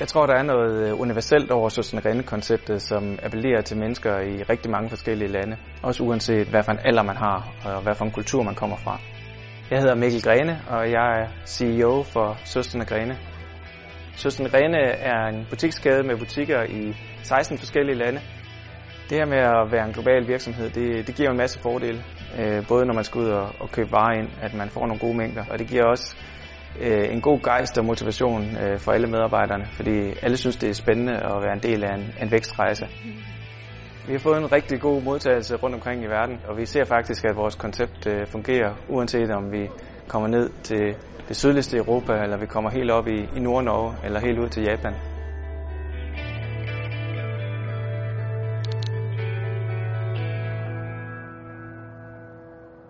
Jeg tror, der er noget øh, universelt over Søstrene-konceptet, som appellerer til mennesker i rigtig mange forskellige lande. Også uanset hvad for en alder man har, og hvad for en kultur man kommer fra. Jeg hedder Mikkel Grene, og jeg er CEO for Søstrene Grene. Søstrene Grene er en butikskæde med butikker i 16 forskellige lande. Det her med at være en global virksomhed, det, det giver en masse fordele. Øh, både når man skal ud og, og købe varer ind, at man får nogle gode mængder, og det giver også øh, en god gejst og motivation øh, for alle medarbejderne, fordi alle synes, det er spændende at være en del af en, en vækstrejse. Vi har fået en rigtig god modtagelse rundt omkring i verden, og vi ser faktisk, at vores koncept øh, fungerer, uanset om vi kommer ned til det sydligste Europa, eller vi kommer helt op i, i Nord-Norge, eller helt ud til Japan.